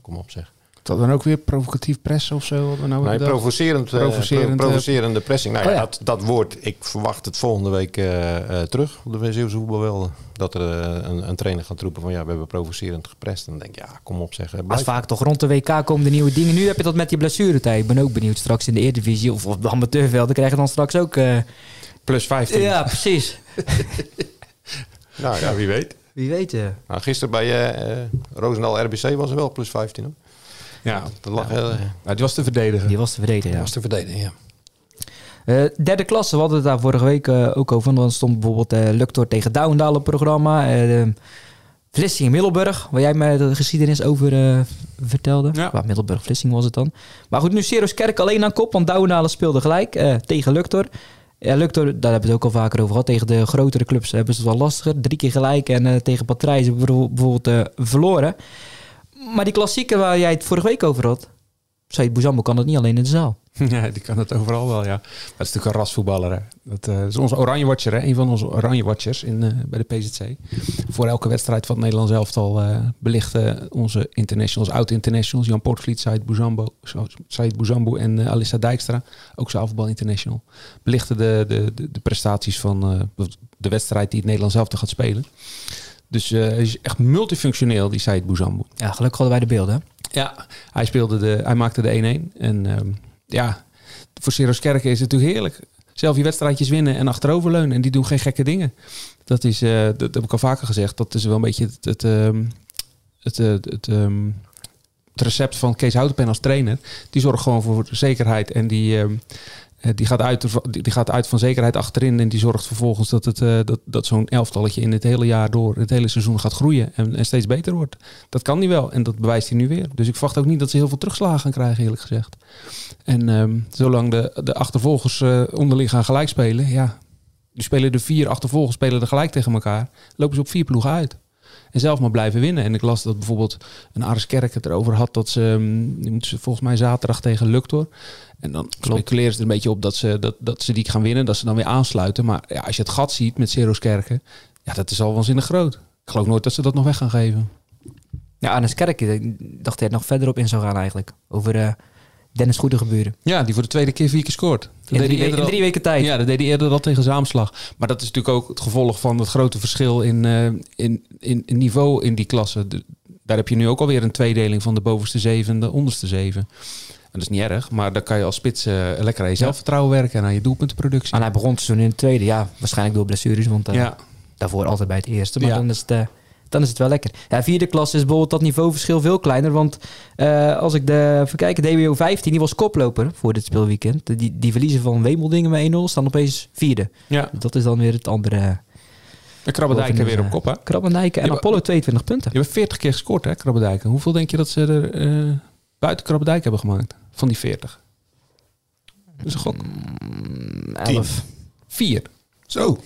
Kom op zeg. Dat dan ook weer provocatief pressen of zo? Wat we nou Nee, provocerend, eh, Provocerend, pro- eh, provocerende pressing. Nou ja, Oh ja. Dat, dat woord, ik verwacht het volgende week eh, eh, terug op de Zeeuwse voetbalvelden. Dat er een, een trainer gaat roepen van ja, we hebben provocerend geprest. En dan denk ik, ja, kom op zeg. eh, Maar vaak toch rond de WK komen de nieuwe dingen. Nu heb je dat met die blessuretijd. Ik ben ook benieuwd straks in de Eredivisie of op de amateurvelden krijgen dan straks ook... eh, Plus 15. ja, precies. Nou ja, wie weet. Wie weet. eh. Nou, gisteren bij eh, Roosendaal RBC was er wel plus 15. Hoor. Ja, Dat lag, eh, nou, die was te verdedigen. Die was te verdedigen, ja. was te verdedigen, ja. Eh, derde klasse, we hadden het daar vorige week eh, ook over. Dan stond bijvoorbeeld eh Luctor tegen Douwendaal op het programma. Eh Vlissingen Middelburg, waar jij mij de geschiedenis over eh, vertelde. Ja. Waar Middelburg Vlissingen was het dan. Maar goed, nu Seros Kerk alleen aan kop, want Douwendaal speelde gelijk eh, tegen Luctor. Ja, Luctor, daar hebben we het ook al vaker over gehad. Tegen de grotere clubs hebben ze het wel lastiger. Drie keer gelijk en eh, tegen Patrijs hebben we bijvoorbeeld eh, verloren. Maar die klassieker waar jij het vorige week over had... Said Bouzambo kan dat niet alleen in de zaal. Ja, die kan het overal wel, ja. Dat is natuurlijk een rasvoetballer. Dat eh, is onze oranje watcher, hè. Een van onze oranje watchers in, eh, bij de PZC. Voor elke wedstrijd van het Nederlands elftal eh belichten onze internationals, oud-internationals, Jan Portvliet, Said Bouzambo, Said Bouzambo en Alissa Dijkstra, ook zaalvoetbal international, belichten de, de, de, de prestaties van de wedstrijd die het Nederlands elftal gaat spelen. Dus hij is echt multifunctioneel, die Said Bouzambo. Ja, gelukkig hadden wij de beelden. Ja, hij, speelde de, hij maakte de 1-1. En ehm, ja, voor Seros Kerken is het natuurlijk heerlijk. Zelf je wedstrijdjes winnen en achteroverleunen. En die doen geen gekke dingen. Dat is, eh, dat, dat heb ik al vaker gezegd. Dat is wel een beetje het, het, ehm, het, eh, het, ehm, het recept van Kees Houtenpen als trainer. Die zorgt gewoon voor zekerheid. En die, die, gaat uit, die die gaat uit van zekerheid achterin. En die zorgt vervolgens dat, het, eh, dat, dat zo'n elftalletje in het hele jaar door, het hele seizoen gaat groeien. En, en steeds beter wordt. Dat kan hij wel. En dat bewijst hij nu weer. Dus ik verwacht ook niet dat ze heel veel terugslagen gaan krijgen, eerlijk gezegd. En ehm, zolang de, de achtervolgers eh, onderling gaan gelijk spelen, ja. Die spelen de vier achtervolgers spelen er gelijk tegen elkaar. Lopen ze op vier ploegen uit. En zelf maar blijven winnen. En ik las dat bijvoorbeeld een Aris Kerk het erover had dat ze, ehm, die moeten ze volgens mij zaterdag tegen Luctor. En dan speculeren ze er een beetje op dat ze, dat, dat ze die gaan winnen, dat ze dan weer aansluiten. Maar ja, als je het gat ziet met Ceros Kerken, ja, dat is al waanzinnig groot. Ik geloof nooit dat ze dat nog weg gaan geven. Ja, Arnes Kerk, ik dacht hij er nog verder op in zou gaan eigenlijk. Over eh, Dennis Goedegeburen. Ja, die voor de tweede keer vier keer scoort. In drie, in weken tijd. Ja, dat deed hij eerder al tegen Zaamslag. Maar dat is natuurlijk ook het gevolg van het grote verschil in, eh, in, in, in niveau in die klasse. De- daar heb je nu ook alweer een tweedeling van de bovenste zeven en de onderste zeven. En dat is niet erg, maar dan kan je als spits eh, lekker aan je zelfvertrouwen werken en aan je doelpuntenproductie. En hij begon toen in het tweede. Ja, waarschijnlijk door blessures, want eh, ja, daarvoor altijd bij het eerste. Maar Ja. dan, is het, dan is het wel lekker. Ja, vierde klas is bijvoorbeeld dat niveauverschil veel kleiner. Want eh, als ik de, even kijken, DWO 15, die was koploper voor dit speelweekend. Die, die verliezen van Wemeldingen met 1-0, staan opeens vierde. ja. Dat is dan weer het andere. En Krabbedijken weer op kop, hè? Krabbendijken en Ja, Apollo 22 punten. Je hebt 40 keer gescoord, hè, Krabbedijken. Hoeveel denk je dat ze er eh, buiten Krabbedijk hebben gemaakt? Van die 40. Dat is een gok. Mm, 11. Vier. Zo.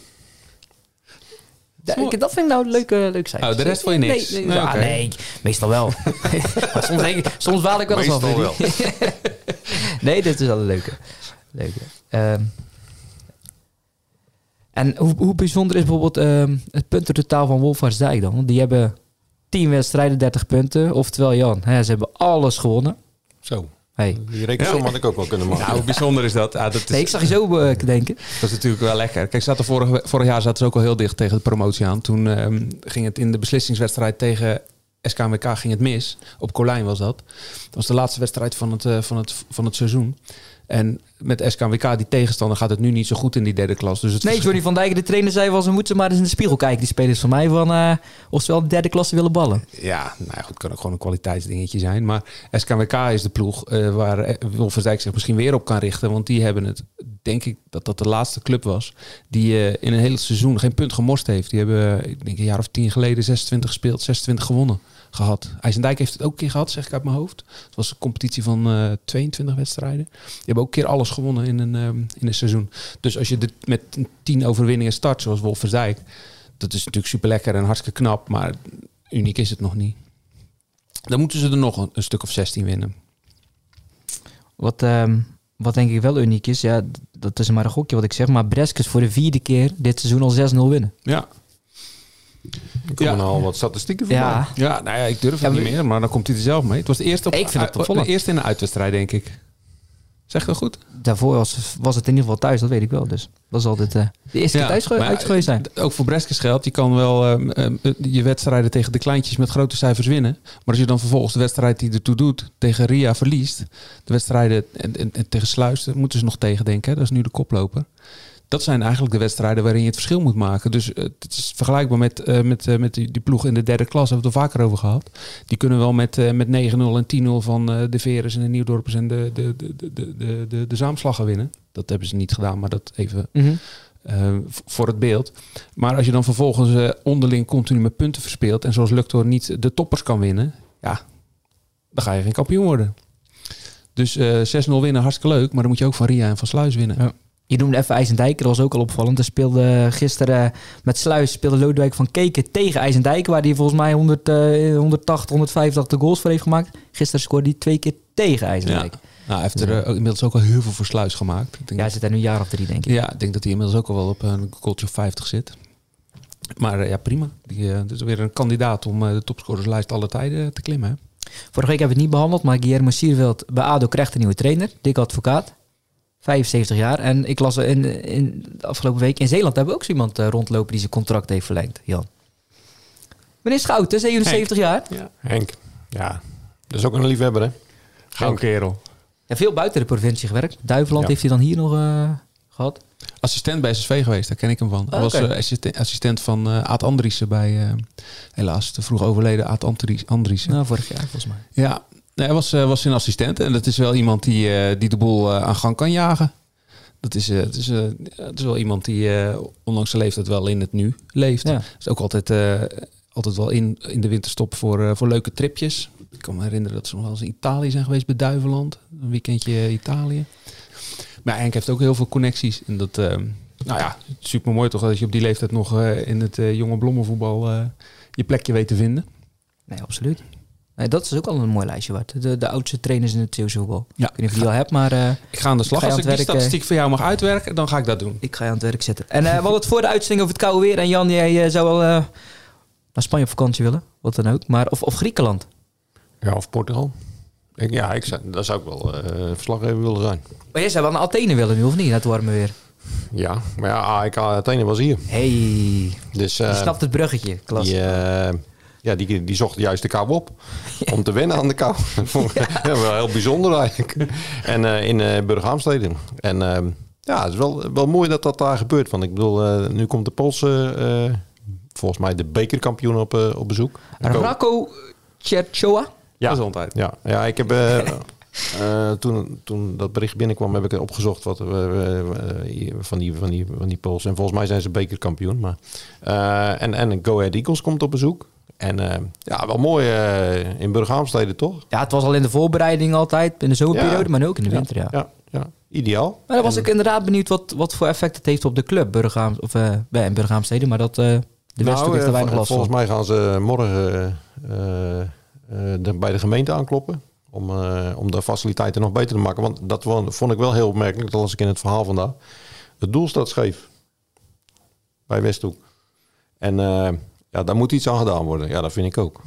Ik- dat vind ik nou een leuke, leuk zijn. Oh, de rest vond je niks? Nee, nee, oké. nee meestal wel. soms, denk ik, soms waal ik wel eens af. Je. nee, dit is wel een leuke. leuke. Ehm, en hoe, hoe bijzonder is bijvoorbeeld ehm, het puntentotaal van Wolfvaartsdijk dan? Want die hebben 10 wedstrijden, 30 punten. Oftewel, Jan, hè, ze hebben alles gewonnen. Zo. Hey. Die rekensom had ik ook wel kunnen maken. Nou, hoe bijzonder is dat? Ja, dat, is, Nee, ik zag je zo eh, denken. dat is natuurlijk wel lekker. Kijk, zaten vorig, vorig jaar zaten ze ook al heel dicht tegen de promotie aan. Toen ehm, ging het in de beslissingswedstrijd tegen SKWK ging het mis. Op Colijn was dat. Dat was de laatste wedstrijd van het, eh, van het, van het seizoen. En met SKWK, die tegenstander, gaat het nu niet zo goed in die derde klas. Dus het Nee, Johnny van Dijk, de trainer, zei wel, ze moeten maar eens in de spiegel kijken. Die spelers van mij, van, eh, of ze wel de derde klasse willen ballen. Ja, nou ja, goed, kan ook gewoon een kwaliteitsdingetje zijn. Maar SKWK is de ploeg eh, waar eh, Wolfersdijk zich misschien weer op kan richten. Want die hebben het, denk ik, dat dat de laatste club was. Die in een hele seizoen geen punt gemorst heeft. Die hebben, ik denk een jaar of tien geleden, 26 gespeeld, 26 gewonnen gehad. IJsendijk heeft het ook een keer gehad, zeg ik uit mijn hoofd. Het was een competitie van eh 22 wedstrijden. Die hebben ook een keer alles gewonnen in een, ehm, in een seizoen. Dus als je dit met 10 overwinningen start, zoals Wolfersdijk... dat is natuurlijk super lekker en hartstikke knap. Maar uniek is het nog niet. Dan moeten ze er nog een, een stuk of 16 winnen. Wat, ehm, wat denk ik wel uniek is, ja, dat is maar een gokje wat ik zeg, maar Breskes voor de vierde keer dit seizoen al 6-0 winnen. Ja, Er komen Ja. al wat statistieken voorbij. Ja, ja nou ja, ik durf het Ja, niet meer, maar dan komt hij er zelf mee. Het was de eerste, op, Ik vind het uh, opvallend. de eerste in de uitwedstrijd, denk ik. Zeg dat goed? daarvoor was, was het in ieder geval thuis, dat weet ik wel. Dus dat is altijd eh, de eerste keer thuis uit geweest zijn. Ook voor Breskes geldt, je kan wel ehm, je wedstrijden tegen de kleintjes met grote cijfers winnen. Maar als je dan vervolgens de wedstrijd die ertoe doet tegen Ria verliest, de wedstrijden en, en, en tegen Sluis, moeten ze nog tegen denken. Dat is nu de koploper. Dat zijn eigenlijk de wedstrijden waarin je het verschil moet maken. Dus eh, het is vergelijkbaar met, eh, met, eh, met die, die ploeg in de derde klas, hebben we het al vaker over gehad. Die kunnen wel met, met 9-0 en 10-0 van de Veres en de Nieuwdorpers en de, de, de, de, de, de, de, Zaamslaggen winnen. Dat hebben ze niet gedaan, maar dat even Mhm. voor het beeld. Maar als je dan vervolgens onderling continu met punten verspeelt en zoals Luctor niet de toppers kan winnen, ja, dan ga je geen kampioen worden. Dus eh 6-0 winnen, hartstikke leuk, maar dan moet je ook van Ria en van Sluis winnen. Ja. Je noemde even IJsendijk, dat was ook al opvallend. Er speelde gisteren met Sluis speelde Lodewijk van Keken tegen IJsendijk, waar hij volgens mij 100, eh, 180, 185 goals voor heeft gemaakt. Gisteren scoorde hij twee keer tegen IJsendijk. Nou, hij heeft er eh, inmiddels ook al heel veel voor Sluis gemaakt. Ik denk Ja, hij zit daar nu een jaar of drie, denk ik. Ja, ik denk dat hij inmiddels ook al wel op een goaltje of 50 zit. Maar eh, ja, prima. Die, eh, dit is weer een kandidaat om de topscorerslijst alle tijden te klimmen. Hè? Vorige week hebben we het niet behandeld, maar Guillermo Sierveld bij ADO krijgt een nieuwe trainer. Dick Advocaat. 75 jaar. En ik las in, in de afgelopen week in Zeeland hebben we ook zo iemand eh, rondlopen die zijn contract heeft verlengd. Jan. Meneer Schouten, 77 jaar. Henk, ja, dat is ook een liefhebber, hè? Gauw kerel. Ja, veel buiten de provincie gewerkt. Duiveland Ja. heeft hij dan hier nog eh, gehad. Assistent bij SSV geweest, daar ken ik hem van. Hij Oh, was eh, assistent, assistent van eh Aad Andriessen bij, eh, helaas, de vroeg overleden Aad Andries- Andriessen. Nou, vorig jaar volgens mij. Ja, nee, hij was, eh, was zijn assistent en dat is wel iemand die, eh, die de boel eh, aan gang kan jagen. Dat is, het is, het is wel iemand die, ondanks zijn leeftijd, wel in het nu leeft. Ja. Is ook altijd, altijd wel in, in de winterstop voor, voor leuke tripjes. Ik kan me herinneren dat ze nog wel eens in Italië zijn geweest bij Duiveland. Een weekendje Italië. Maar Henk heeft ook heel veel connecties. En dat, nou ja, super mooi toch dat je op die leeftijd nog in het jonge blommenvoetbal je plekje weet te vinden. Nee, absoluut. Nee, dat is ook al een mooi lijstje waard. De, de oudste trainers in het Zeeuwse voetbal. Ja. Ik weet niet of je die al hebt, maar eh, Ik ga aan de slag. Als ik die werk, eh? statistiek voor jou mag uitwerken, dan ga ik dat doen. ik ga je aan het werk zetten. En eh, we hadden het voor de uitzending over het koude weer. En Jan, jij eh, zou wel eh, naar Spanje op vakantie willen. Wat dan ook. Maar, of, of Griekenland. Ja, of Portugal. Ik, ja, ik zou, daar zou ik wel eh verslaggever willen zijn. Maar jij zou wel naar Athene willen nu, of niet? Naar het warme weer. Ja, maar ja, AEK Athene was hier. Hey, Dus je eh, snapt het bruggetje. Klas. die, eh, ja, die, die zocht juist de kou op. Om te wennen aan de kou. Ja, wel heel bijzonder eigenlijk. En eh, in uh, Burghaamstede. En eh, ja, het is wel, wel mooi dat dat daar gebeurt. Want ik bedoel, eh, nu komt de Poolse, eh, volgens mij de bekerkampioen op, eh, op bezoek. Rako Cherchoa. Ja, Gezondheid. Ja, ja ik heb eh, eh, toen, toen dat bericht binnenkwam, heb ik opgezocht wat eh, eh, hier van, die, van, die, van die Pools. En volgens mij zijn ze bekerkampioen. Maar, eh, en, en Go Ahead Eagles komt op bezoek. En eh, ja, wel mooi eh, in Burghaamstede toch? Ja, het was al in de voorbereiding altijd. In de zomerperiode, Ja. maar ook in de winter, ja. Ja, ja, ideaal. Maar dan was En- ik inderdaad benieuwd wat, wat voor effect het heeft op de club. Burghaam, of eh, bij Burghaamstede. Maar dat, de Westhoek heeft er weinig last van. volgens mij gaan ze morgen de- bij de gemeente aankloppen. Om, om de faciliteiten nog beter te maken. Want dat vond ik wel heel opmerkelijk. Dat las ik in het verhaal vandaag. Het doel staat scheef. Bij Westhoek. En ja, daar moet iets aan gedaan worden. Ja, dat vind ik ook.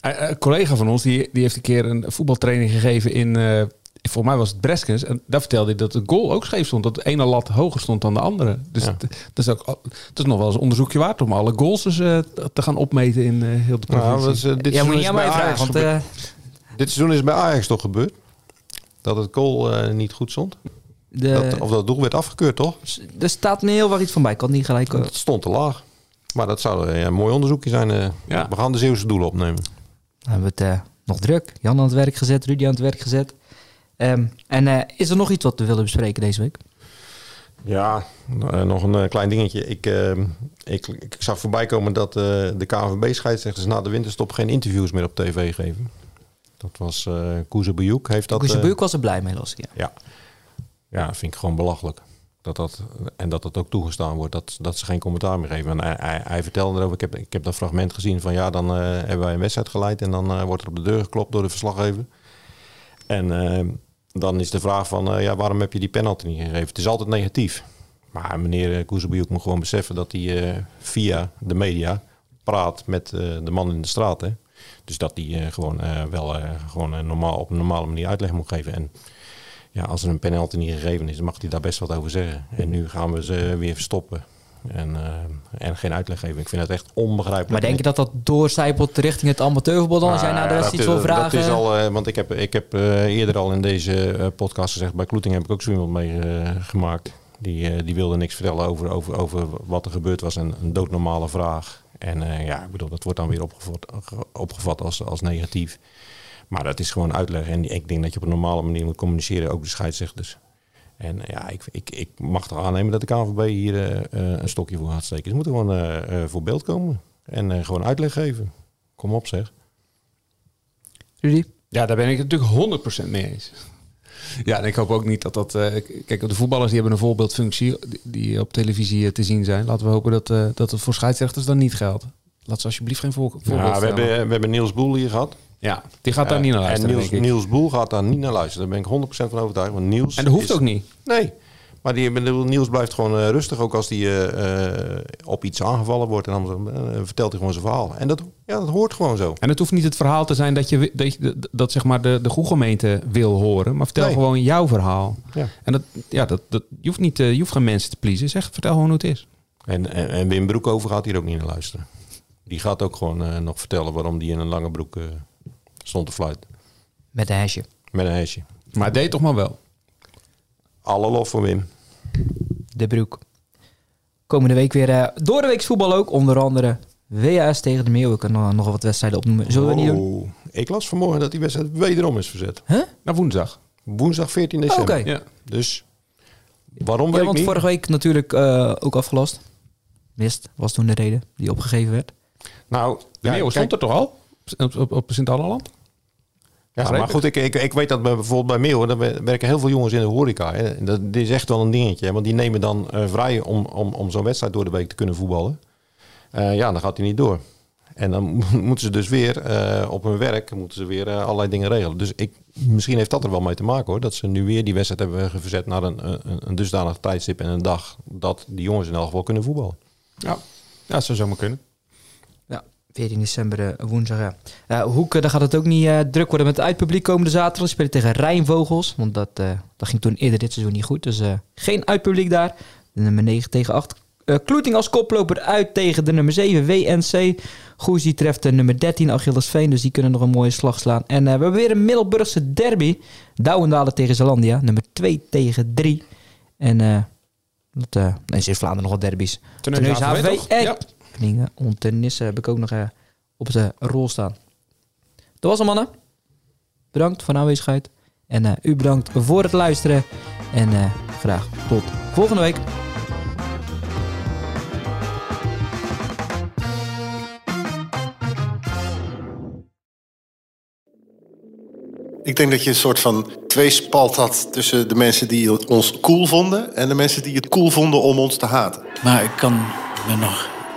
Eh, Een collega van ons die, die heeft een keer een voetbaltraining gegeven in, eh voor mij was het Breskens. En daar vertelde hij dat de goal ook scheef stond. Dat de ene lat hoger stond dan de andere. Dus Ja. het, dat, is ook, het is nog wel eens een onderzoekje waard om alle goals dus, eh, te gaan opmeten in eh, heel de provincie. Nou, dat is, eh, dit, ja, moet je mij vragen. Ajax Want eh, dit seizoen is bij Ajax toch gebeurd? Dat het goal eh, niet goed stond? de, Dat, of dat doel werd afgekeurd, toch? er staat me heel wat iets van bij. Ik kan niet gelijk... eh, Het stond te laag. Maar dat zou eh, een mooi onderzoekje zijn. eh. Ja. We gaan de Zeeuwse doelen opnemen. Dan hebben we het eh, nog druk. Jan aan het werk gezet, Rudy aan het werk gezet. Ehm, en eh, is er nog iets wat we willen bespreken deze week? Ja, eh, nog een klein dingetje. Ik, eh, ik, ik zag voorbij komen dat eh, de KNVB-scheidsrechters na de winterstop geen interviews meer op tv geven. Dat was eh Koeze Bejoek heeft dat... Koes eh, Beuk was er blij mee, ik. Ja. ja. ja, vind ik gewoon belachelijk. Dat dat, en dat dat ook toegestaan wordt, dat, dat ze geen commentaar meer geven. En hij, hij, vertelde erover, ik heb, ik heb dat fragment gezien van ja, dan eh, hebben wij een wedstrijd geleid en dan eh, wordt er op de deur geklopt door de verslaggever. En eh, dan is de vraag van ja, waarom heb je die penalty niet gegeven? Het is altijd negatief. Maar meneer Koezebiuk moet gewoon beseffen dat hij via de media praat met de man in de straat. Hè? Dus dat hij gewoon wel gewoon, normaal, op een normale manier uitleg moet geven. En ja, als er een penalty niet gegeven is, mag hij daar best wat over zeggen. En nu gaan we ze weer verstoppen. En, eh, en geen uitleg geven. Ik vind het echt onbegrijpelijk. Maar denk je dat dat doorcijpelt richting het amateurvoetbal dan? Als jij naar de rest dat iets wil vragen? Dat is al, eh, want ik heb, ik heb eh, eerder al in deze podcast gezegd, bij Kloeting heb ik ook zo iemand mee eh, gemaakt. Die, die wilde niks vertellen over, over, over wat er gebeurd was. Een, een doodnormale vraag. En ja, ik bedoel, dat wordt dan weer opgevat, opgevat als, als negatief. Maar dat is gewoon uitleg. En ik denk dat je op een normale manier moet communiceren, ook de scheidsrechters. En eh, ja, ik, ik, ik mag toch aannemen dat de KNVB hier eh, eh, een stokje voor gaat steken. Ze moeten gewoon eh, eh, voor beeld komen. En eh, gewoon uitleg geven. Kom op zeg. Rudy? Ja, daar ben ik het natuurlijk 100% mee eens. Ja, en ik hoop ook niet dat dat... eh, kijk, de voetballers die hebben een voorbeeldfunctie die, op televisie te zien zijn. Laten we hopen dat, eh, dat het voor scheidsrechters dan niet geldt. Laat ze alsjeblieft geen voor, voorbeeld Ja, we, hebben, we hebben Niels Boel hier gehad. Ja, die gaat daar niet naar luisteren, En Niels, denk ik. Niels Boel gaat daar niet naar luisteren. Daar ben ik 100% van overtuigd. Want Niels En dat hoeft is- ook niet. Nee. Maar die, Niels blijft gewoon eh, rustig. Ook als hij op iets aangevallen wordt. En dan eh, vertelt hij gewoon zijn verhaal. En dat, ja, dat hoort gewoon zo. En het hoeft niet het verhaal te zijn dat, je, dat, je, dat zeg maar de, de goede gemeente wil horen. Maar vertel Nee. gewoon jouw verhaal. Ja. En dat, ja, dat, dat, je, hoeft niet, eh, je hoeft geen mensen te pleasen. Zeg, vertel gewoon hoe het is. En, en, en Wim Broekhoven gaat hier ook niet naar luisteren. Die gaat ook gewoon eh, nog vertellen waarom die in een lange broek eh, stond te fluiten. Met een hesje. Met een hesje. Maar het deed toch maar wel. Alle lof voor Wim. De broek. Komende week weer eh, door de week voetbal ook. Onder andere WAS tegen de Meeuw. Ik kan nog, nog wat wedstrijden opnoemen. Zullen we niet doen? Oh, Ik las vanmorgen dat die wedstrijd wederom is verzet. Huh? Naar woensdag. Woensdag 14 Oké. december. Ja. Dus waarom Ja, weet ik want niet. vorige week natuurlijk eh, ook afgelast. Mist was toen de reden die opgegeven werd. Nou, De ja, Meeuw stond er toch al? Op, op, op Sint-Alleland? Ja, maar goed, ik, ik, ik weet dat bij- bijvoorbeeld bij Meeuwen, daar wer- werken heel veel jongens in de horeca. Hè. Dat dit is echt wel een dingetje. hè, Want die nemen dan eh, vrij om, om, om zo'n wedstrijd door de week te kunnen voetballen. Eh, ja, dan gaat hij niet door. En dan moeten ze dus weer eh, op hun werk moeten ze weer allerlei dingen regelen. Dus ik, misschien heeft dat er wel mee te maken hoor. Dat ze nu weer die wedstrijd hebben verzet naar een, een, een dusdanig tijdstip en een dag. Dat die jongens in elk geval kunnen voetballen. Ja. Ja, dat zou zomaar kunnen. Ja, 14 december eh, woensdag. Ja. Eh, Hoeken, daar gaat het ook niet eh, druk worden met het uitpubliek komende zaterdag. Ze spelen tegen Rijnvogels. Want dat, dat ging toen eerder dit seizoen niet goed. Dus geen uitpubliek daar. De nummer 9 tegen 8. Eh Kloeting als koploper uit tegen de nummer 7 WNC. Goes die treft de nummer 13 Achillesveen. Dus die kunnen nog een mooie slag slaan. En we hebben weer een Middelburgse derby. Douwendalen tegen Zelandia. Nummer 2 tegen 3. En eh dat, eh nee, Vlaanderen nog wat derbies. Terneuzen HVV, HVV. Toch? En Ja. Kningen, Ontenissen heb ik ook nog eh, op de rol staan. Dat was het, mannen. Bedankt voor de aanwezigheid. En eh, u bedankt voor het luisteren. En eh, graag tot volgende week. Ik denk dat je een soort van tweespalt had tussen de mensen die ons cool vonden en de mensen die het cool vonden om ons te haten. Maar ik kan me nog